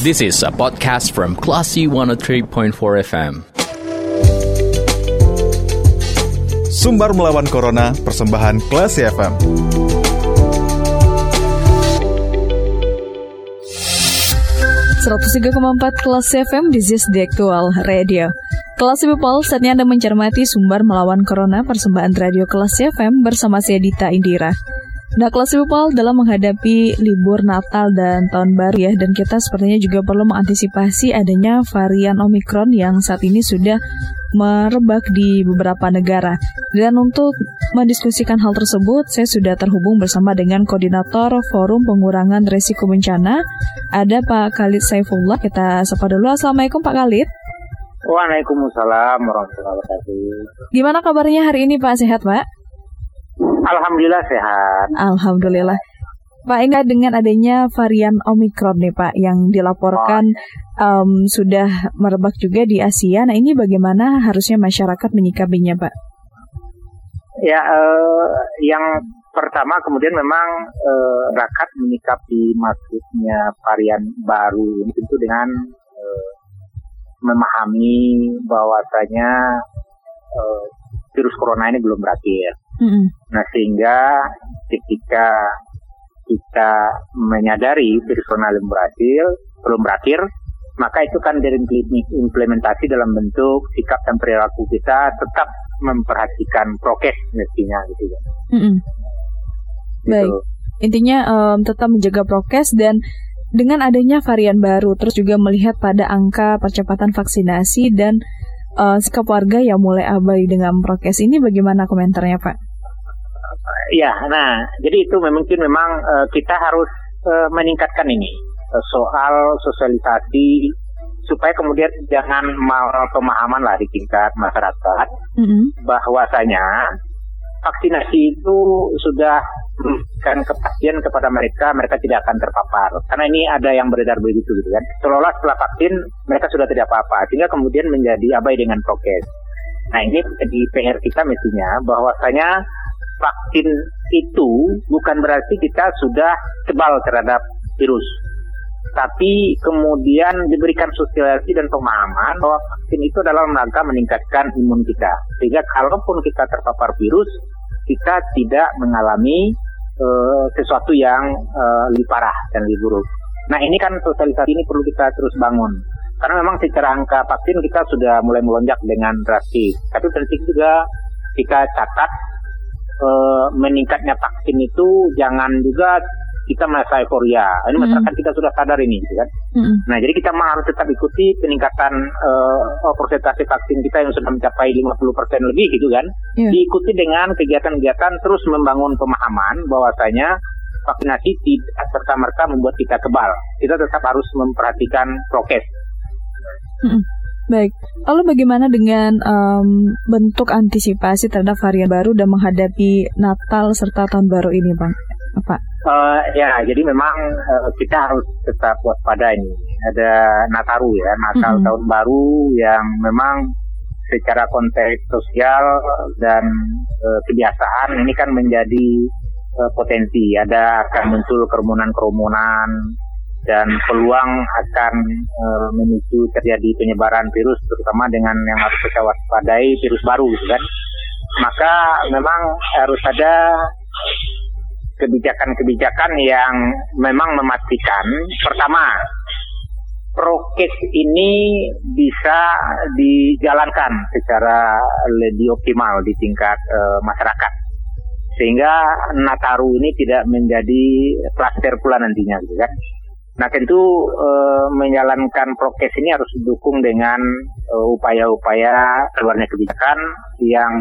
This is a podcast from Classy 103.4 FM. Sumbar melawan Corona, persembahan Classy FM. empat kelas FM This is the actual radio Kelas People, saatnya Anda mencermati sumber melawan Corona persembahan radio kelas FM bersama saya Dita Indira Nah, kelas people dalam menghadapi libur Natal dan Tahun Baru ya, dan kita sepertinya juga perlu mengantisipasi adanya varian Omikron yang saat ini sudah merebak di beberapa negara. Dan untuk mendiskusikan hal tersebut, saya sudah terhubung bersama dengan Koordinator Forum Pengurangan Resiko Bencana, ada Pak Khalid Saifullah. Kita sapa dulu. Assalamualaikum Pak Khalid. Waalaikumsalam warahmatullahi wabarakatuh. Gimana kabarnya hari ini Pak? Sehat Pak? Alhamdulillah sehat. Alhamdulillah. Pak Ingat dengan adanya varian Omikron nih Pak yang dilaporkan oh. um, sudah merebak juga di Asia. Nah ini bagaimana harusnya masyarakat menyikapinya Pak? Ya, uh, yang pertama kemudian memang uh, rakyat menyikapi masuknya varian baru tentu dengan uh, memahami bahwasanya uh, virus corona ini belum berakhir. Mm-hmm. Nah sehingga ketika kita menyadari virus corona belum berakhir, belum berakhir, maka itu kan dari implementasi dalam bentuk sikap dan perilaku kita tetap memperhatikan prokes mestinya gitu ya. Mm-hmm. Gitu. Baik, intinya um, tetap menjaga prokes dan dengan adanya varian baru, terus juga melihat pada angka percepatan vaksinasi dan uh, sikap warga yang mulai abai dengan prokes ini bagaimana komentarnya Pak? Ya, nah jadi itu mungkin memang uh, kita harus uh, meningkatkan ini uh, soal sosialisasi supaya kemudian jangan mal pemahaman lah di tingkat masyarakat mm -hmm. bahwasanya vaksinasi itu sudah memberikan kepastian kepada mereka, mereka tidak akan terpapar. Karena ini ada yang beredar begitu gitu kan. Seolah setelah vaksin mereka sudah tidak apa-apa, sehingga kemudian menjadi abai dengan prokes. Nah ini jadi PR kita mestinya bahwasanya vaksin itu bukan berarti kita sudah kebal terhadap virus. Tapi kemudian diberikan sosialisasi dan pemahaman bahwa vaksin itu adalah rangka meningkatkan imun kita. Sehingga kalaupun kita terpapar virus, kita tidak mengalami uh, sesuatu yang uh, lebih parah dan lebih buruk. Nah ini kan sosialisasi ini perlu kita terus bangun. Karena memang secara angka vaksin kita sudah mulai melonjak dengan drastis. Tapi penting juga kita catat uh, meningkatnya vaksin itu jangan juga kita merasa euforia. Ini hmm. masyarakat kita sudah sadar ini, gitu kan. Hmm. Nah, jadi kita harus tetap ikuti peningkatan uh, persentase vaksin kita yang sudah mencapai 50% lebih, gitu kan. Yeah. Diikuti dengan kegiatan-kegiatan terus membangun pemahaman bahwasanya vaksinasi tidak serta merta membuat kita kebal. Kita tetap harus memperhatikan prokes. Hmm. Baik, lalu bagaimana dengan um, bentuk antisipasi terhadap varian baru dan menghadapi Natal serta Tahun Baru ini, Bang? Apa? Uh, ya, jadi memang uh, kita harus tetap waspada ini. Ada Nataru ya, Natal mm-hmm. Tahun Baru yang memang secara konteks sosial dan uh, kebiasaan ini kan menjadi uh, potensi. Ada akan muncul kerumunan-kerumunan dan peluang akan e, memicu terjadi penyebaran virus terutama dengan yang harus kita waspadai virus baru gitu kan. Maka memang harus ada kebijakan-kebijakan yang memang memastikan pertama prokes ini bisa dijalankan secara lebih optimal di tingkat e, masyarakat. Sehingga Nataru ini tidak menjadi klaster pula nantinya gitu kan Nah tentu e, menjalankan prokes ini harus didukung dengan eh, upaya-upaya e, keluarnya kebijakan yang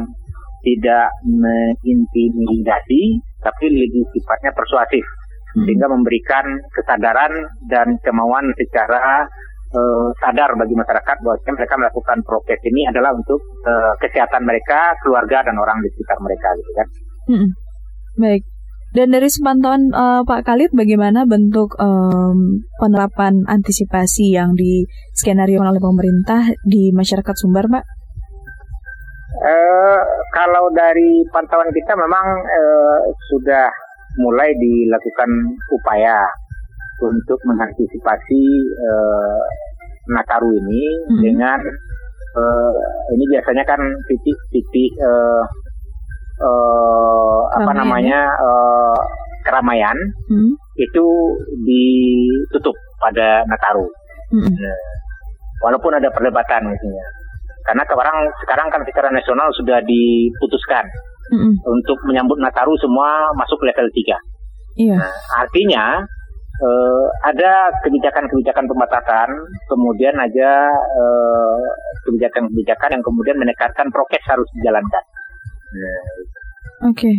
tidak mengintimidasi tapi lebih sifatnya persuasif hmm. sehingga memberikan kesadaran dan kemauan secara e, sadar bagi masyarakat bahwa mereka melakukan prokes ini adalah untuk e, kesehatan mereka, keluarga dan orang di sekitar mereka gitu kan. Hmm. Baik. Dan dari sepantauan uh, Pak Khalid, bagaimana bentuk um, penerapan antisipasi yang di skenario oleh pemerintah di masyarakat Sumbar, Pak? Uh, kalau dari pantauan kita memang uh, sudah mulai dilakukan upaya untuk mengantisipasi uh, Nataru ini hmm. dengan uh, ini biasanya kan titik-titik uh, uh, apa namanya uh, keramaian hmm. itu ditutup pada Nataru. Hmm. Nah, walaupun ada perdebatan misalnya. Karena sekarang sekarang kan secara nasional sudah diputuskan hmm. untuk menyambut Nataru semua masuk level 3. Iya. Nah, artinya uh, ada kebijakan-kebijakan pembatasan, kemudian aja uh, kebijakan-kebijakan yang kemudian menekankan prokes harus dijalankan. Oke. Okay.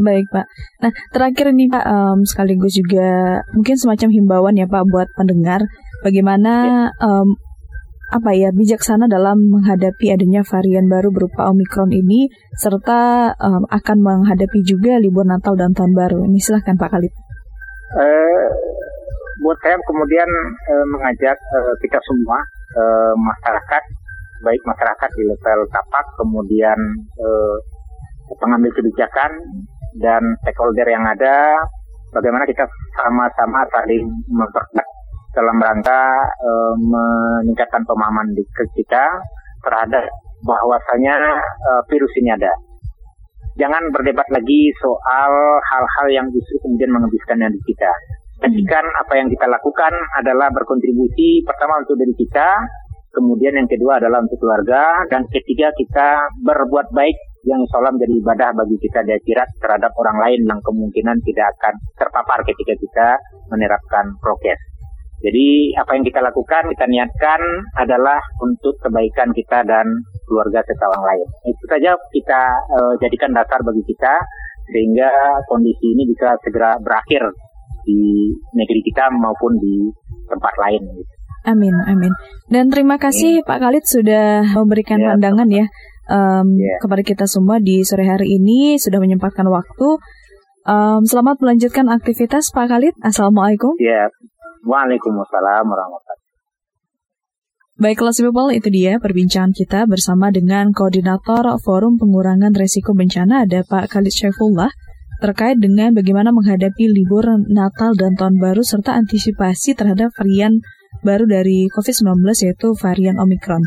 Baik Pak. Nah terakhir ini Pak um, sekaligus juga mungkin semacam himbauan ya Pak buat pendengar bagaimana ya. um, apa ya bijaksana dalam menghadapi adanya varian baru berupa Omikron ini serta um, akan menghadapi juga libur Natal dan Tahun Baru. Ini silahkan Pak Khalid. Uh, buat saya kemudian uh, mengajak uh, kita semua uh, masyarakat baik masyarakat di level tapak kemudian uh, pengambil kebijakan dan stakeholder yang ada bagaimana kita sama-sama saling memperkuat dalam rangka uh, meningkatkan pemahaman di kita terhadap bahwasanya uh, virus ini ada jangan berdebat lagi soal hal-hal yang justru kemudian menghabiskan di kita. Pastikan apa yang kita lakukan adalah berkontribusi pertama untuk diri kita, kemudian yang kedua adalah untuk keluarga, dan ketiga kita berbuat baik yang insya menjadi ibadah bagi kita di akhirat terhadap orang lain yang kemungkinan tidak akan terpapar ketika kita menerapkan prokes. Jadi apa yang kita lakukan, kita niatkan adalah untuk kebaikan kita dan keluarga serta orang lain. Itu saja kita uh, jadikan dasar bagi kita sehingga kondisi ini bisa segera berakhir di negeri kita maupun di tempat lain. Amin, amin. Dan terima kasih amin. Pak Khalid sudah memberikan ya, pandangan ya um, ya kepada kita semua di sore hari ini sudah menyempatkan waktu. Um, selamat melanjutkan aktivitas Pak Khalid. Assalamualaikum. Ya, Waalaikumsalam warahmatullahi Baiklah people, itu dia perbincangan kita bersama dengan Koordinator Forum Pengurangan Resiko Bencana ada Pak Khalid Syaifullah terkait dengan bagaimana menghadapi libur Natal dan Tahun Baru serta antisipasi terhadap varian baru dari COVID-19 yaitu varian Omicron.